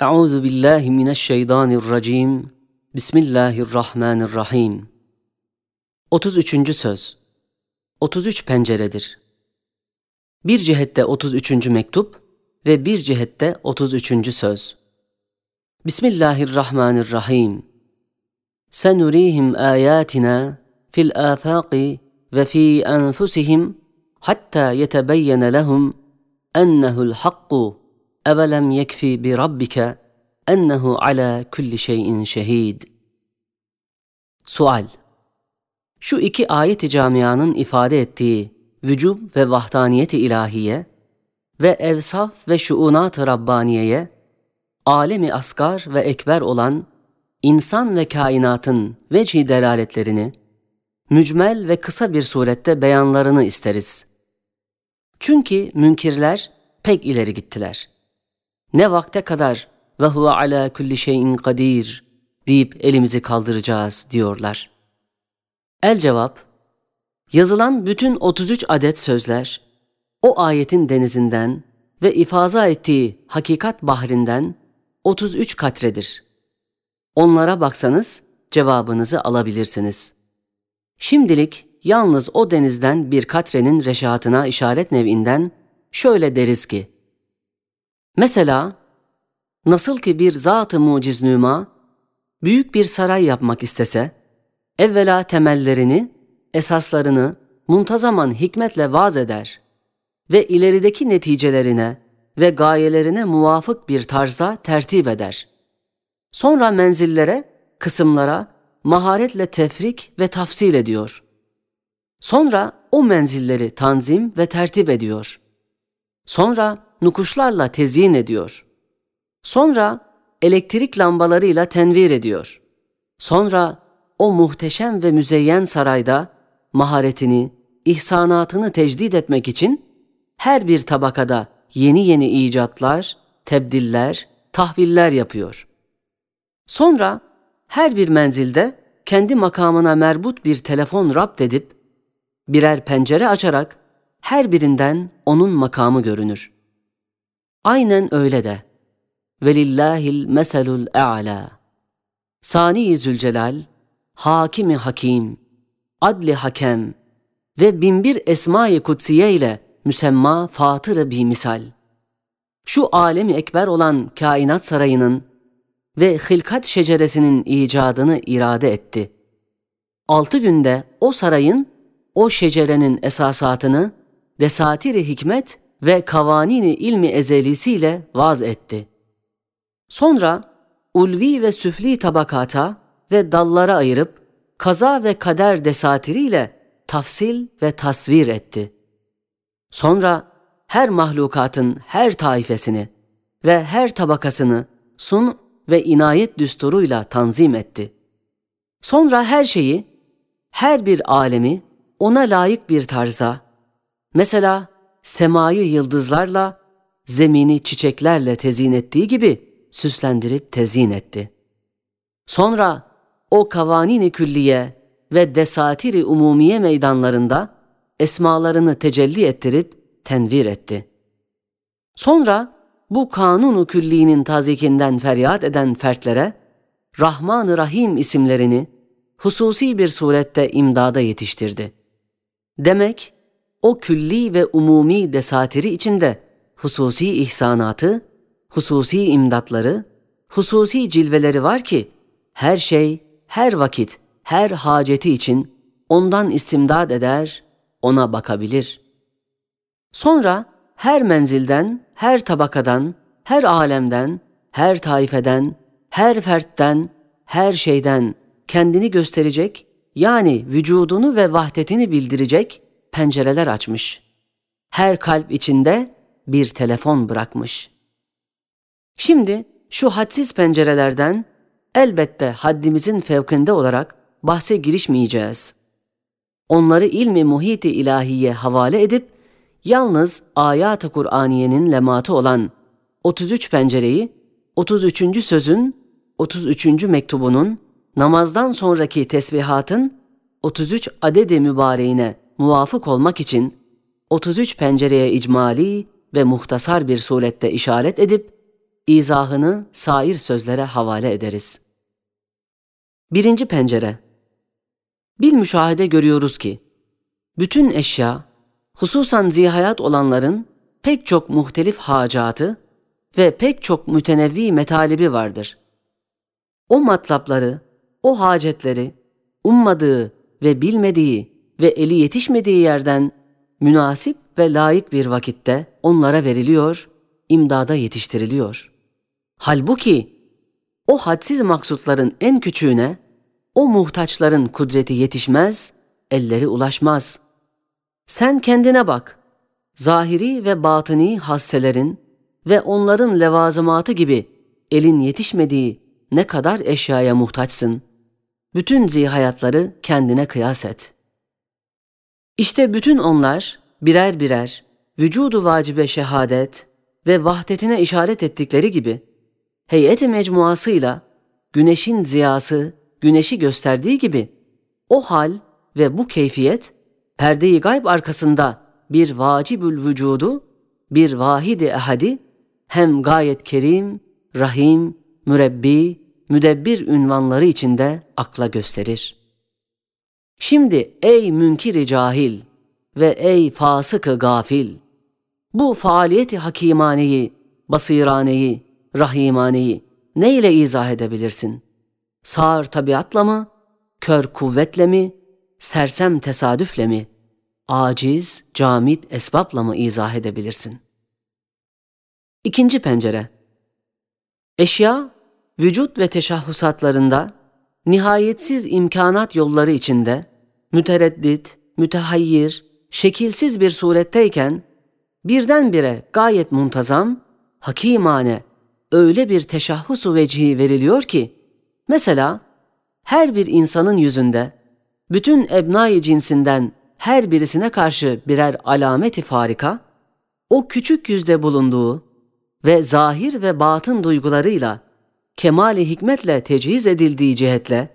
Euzu billahi mineşşeytanirracim. Bismillahirrahmanirrahim. 33. söz. 33 penceredir. Bir cihette 33. mektup ve bir cihette 33. söz. Bismillahirrahmanirrahim. Senurihim ayatina fil afaqi ve fi enfusihim hatta yetebeyyene lehum ennehu'l hakku اَوَلَمْ يَكْفِ بِرَبِّكَ اَنَّهُ عَلَى كُلِّ شَيْءٍ şehid. Sual Şu iki ayet-i camianın ifade ettiği vücub ve vahdaniyet-i ilahiye ve evsaf ve şuunat-ı Rabbaniye'ye alemi asgar ve ekber olan insan ve kainatın vecih delaletlerini mücmel ve kısa bir surette beyanlarını isteriz. Çünkü münkirler pek ileri gittiler Ne vakte kadar ve huve ala kulli şeyin kadir deyip elimizi kaldıracağız diyorlar. El cevap, yazılan bütün 33 adet sözler, o ayetin denizinden ve ifaza ettiği hakikat bahrinden 33 katredir. Onlara baksanız cevabınızı alabilirsiniz. Şimdilik yalnız o denizden bir katrenin reşatına işaret nev'inden şöyle deriz ki, Mesela nasıl ki bir zat-ı muciz nüma büyük bir saray yapmak istese, evvela temellerini, esaslarını muntazaman hikmetle vaz eder ve ilerideki neticelerine ve gayelerine muvafık bir tarzda tertip eder. Sonra menzillere, kısımlara maharetle tefrik ve tafsil ediyor. Sonra o menzilleri tanzim ve tertip ediyor. Sonra nukuşlarla tezyin ediyor. Sonra elektrik lambalarıyla tenvir ediyor. Sonra o muhteşem ve müzeyyen sarayda maharetini, ihsanatını tecdid etmek için her bir tabakada yeni yeni icatlar, tebdiller, tahviller yapıyor. Sonra her bir menzilde kendi makamına merbut bir telefon rapt edip birer pencere açarak her birinden onun makamı görünür. Aynen öyle de. Velillahil meselul e'ala. Sani Zülcelal, Hakimi Hakim, Adli Hakem ve binbir Esma-i Kutsiye ile müsemma fatır bir misal. Şu alemi ekber olan kainat sarayının ve hilkat şeceresinin icadını irade etti. Altı günde o sarayın, o şecerenin esasatını, desatiri hikmet ve kavanini ilmi ezelisiyle vaz etti. Sonra ulvi ve süfli tabakata ve dallara ayırıp kaza ve kader desatiriyle tafsil ve tasvir etti. Sonra her mahlukatın her taifesini ve her tabakasını sun ve inayet düsturuyla tanzim etti. Sonra her şeyi, her bir alemi ona layık bir tarzda, mesela semayı yıldızlarla, zemini çiçeklerle tezyin ettiği gibi süslendirip tezyin etti. Sonra o kavanini külliye ve desatiri umumiye meydanlarında esmalarını tecelli ettirip tenvir etti. Sonra bu kanunu külliğinin tazikinden feryat eden fertlere Rahman-ı Rahim isimlerini hususi bir surette imdada yetiştirdi. Demek o külli ve umumi desatiri içinde hususi ihsanatı, hususi imdatları, hususi cilveleri var ki her şey, her vakit, her haceti için ondan istimdad eder, ona bakabilir. Sonra her menzilden, her tabakadan, her alemden, her taifeden, her fertten, her şeyden kendini gösterecek, yani vücudunu ve vahdetini bildirecek pencereler açmış. Her kalp içinde bir telefon bırakmış. Şimdi şu hadsiz pencerelerden elbette haddimizin fevkinde olarak bahse girişmeyeceğiz. Onları ilmi muhiti ilahiye havale edip yalnız ayat-ı Kur'aniyenin lematı olan 33 pencereyi 33. sözün 33. mektubunun namazdan sonraki tesbihatın 33 adedi mübareğine muvafık olmak için 33 pencereye icmali ve muhtasar bir surette işaret edip izahını sair sözlere havale ederiz. Birinci pencere Bil müşahede görüyoruz ki, bütün eşya, hususan zihayat olanların pek çok muhtelif hacatı ve pek çok mütenevvi metalibi vardır. O matlapları, o hacetleri, ummadığı ve bilmediği ve eli yetişmediği yerden münasip ve layık bir vakitte onlara veriliyor, imdada yetiştiriliyor. Halbuki o hadsiz maksutların en küçüğüne o muhtaçların kudreti yetişmez, elleri ulaşmaz. Sen kendine bak. Zahiri ve batıni hasselerin ve onların levazımatı gibi elin yetişmediği ne kadar eşyaya muhtaçsın. Bütün zihayatları kendine kıyas et. İşte bütün onlar birer birer vücudu vacibe şehadet ve vahdetine işaret ettikleri gibi heyet-i mecmuasıyla güneşin ziyası güneşi gösterdiği gibi o hal ve bu keyfiyet perdeyi gayb arkasında bir vacibül vücudu, bir vahidi ehadi hem gayet kerim, rahim, mürebbi, müdebbir ünvanları içinde akla gösterir. Şimdi ey münkiri cahil ve ey fasıkı gafil, bu faaliyeti hakimaneyi, basiraneyi, rahimaneyi ne ile izah edebilirsin? Sağır tabiatla mı, kör kuvvetle mi, sersem tesadüfle mi, aciz, camit esbabla mı izah edebilirsin? İkinci pencere Eşya, vücut ve teşahhusatlarında, nihayetsiz imkanat yolları içinde, mütereddit, mütehayyir, şekilsiz bir suretteyken, birdenbire gayet muntazam, hakimane, öyle bir teşahhusu vecihi veriliyor ki, mesela her bir insanın yüzünde, bütün ebnai cinsinden her birisine karşı birer alameti farika, o küçük yüzde bulunduğu ve zahir ve batın duygularıyla kemali hikmetle tecihiz edildiği cihetle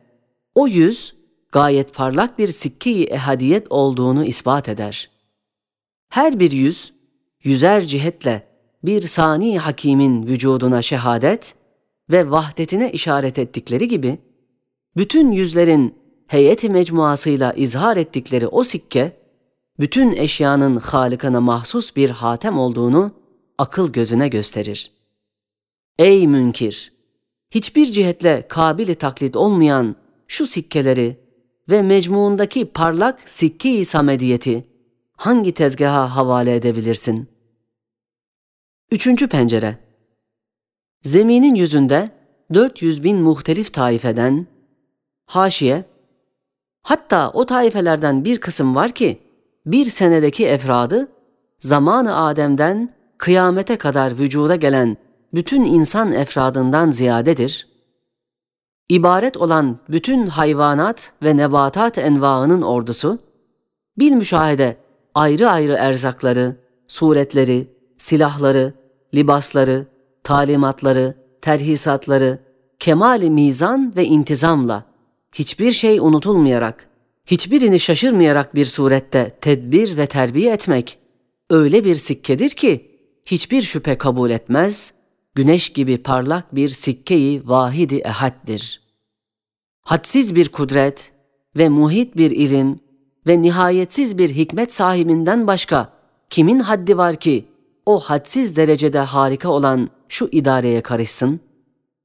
o yüz gayet parlak bir sikki ehadiyet olduğunu ispat eder. Her bir yüz, yüzer cihetle bir sani hakimin vücuduna şehadet ve vahdetine işaret ettikleri gibi, bütün yüzlerin heyeti mecmuasıyla izhar ettikleri o sikke, bütün eşyanın halikana mahsus bir hatem olduğunu akıl gözüne gösterir. Ey münkir! Hiçbir cihetle kabili taklit olmayan şu sikkeleri ve mecmuundaki parlak sikke-i samediyeti hangi tezgaha havale edebilirsin? Üçüncü pencere Zeminin yüzünde 400 bin muhtelif taifeden, haşiye, hatta o taifelerden bir kısım var ki, bir senedeki efradı, zamanı Adem'den kıyamete kadar vücuda gelen bütün insan efradından ziyadedir. İbaret olan bütün hayvanat ve nebatat envaının ordusu, bil müşahede ayrı ayrı erzakları, suretleri, silahları, libasları, talimatları, terhisatları, kemali mizan ve intizamla, hiçbir şey unutulmayarak, hiçbirini şaşırmayarak bir surette tedbir ve terbiye etmek, öyle bir sikkedir ki, hiçbir şüphe kabul etmez, güneş gibi parlak bir sikkeyi vahidi ehaddir. Hadsiz bir kudret ve muhit bir ilim ve nihayetsiz bir hikmet sahibinden başka kimin haddi var ki o hadsiz derecede harika olan şu idareye karışsın?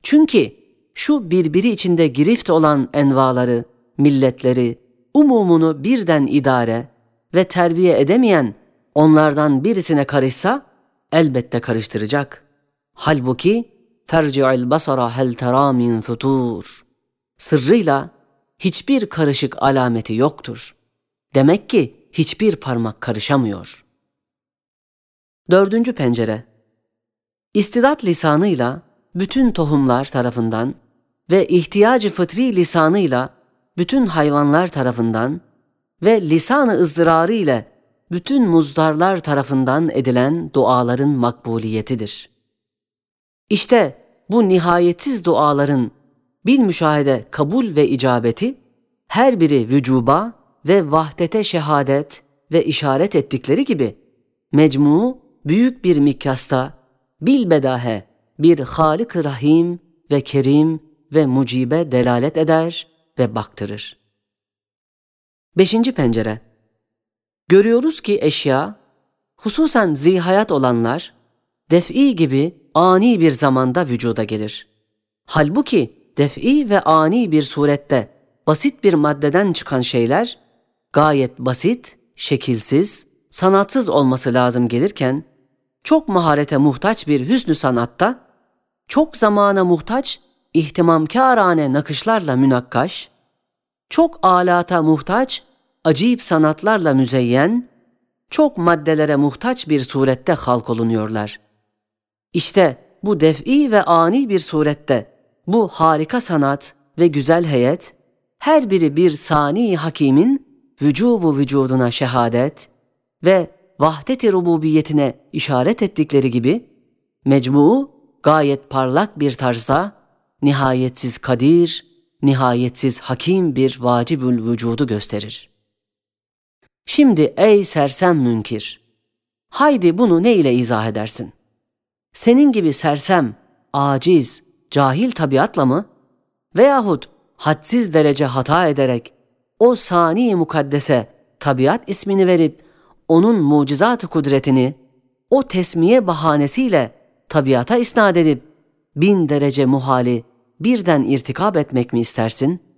Çünkü şu birbiri içinde girift olan envaları, milletleri, umumunu birden idare ve terbiye edemeyen onlardan birisine karışsa elbette karıştıracak. Halbuki ferci'il basara hel tera min futur. Sırrıyla hiçbir karışık alameti yoktur. Demek ki hiçbir parmak karışamıyor. Dördüncü pencere İstidat lisanıyla bütün tohumlar tarafından ve ihtiyacı fıtri lisanıyla bütün hayvanlar tarafından ve lisanı ızdırarı ile bütün muzdarlar tarafından edilen duaların makbuliyetidir. İşte bu nihayetsiz duaların bil müşahede kabul ve icabeti her biri vücuba ve vahdete şehadet ve işaret ettikleri gibi mecmu büyük bir mikyasta bilbedahe bir halik Rahim ve Kerim ve Mucibe delalet eder ve baktırır. Beşinci pencere Görüyoruz ki eşya, hususen zihayat olanlar, def'i gibi ani bir zamanda vücuda gelir. Halbuki def'i ve ani bir surette basit bir maddeden çıkan şeyler gayet basit, şekilsiz, sanatsız olması lazım gelirken çok maharete muhtaç bir hüsnü sanatta çok zamana muhtaç ihtimamkârane nakışlarla münakkaş, çok alata muhtaç acayip sanatlarla müzeyyen, çok maddelere muhtaç bir surette halk olunuyorlar. İşte bu def'i ve ani bir surette bu harika sanat ve güzel heyet, her biri bir sani hakimin vücubu vücuduna şehadet ve vahdet-i rububiyetine işaret ettikleri gibi, mecmu gayet parlak bir tarzda nihayetsiz kadir, nihayetsiz hakim bir vacibül vücudu gösterir. Şimdi ey sersem münkir, haydi bunu ne ile izah edersin? Senin gibi sersem, aciz, cahil tabiatla mı? Veyahut hadsiz derece hata ederek o sani mukaddese tabiat ismini verip onun mucizat kudretini o tesmiye bahanesiyle tabiata isnat edip bin derece muhali birden irtikab etmek mi istersin?''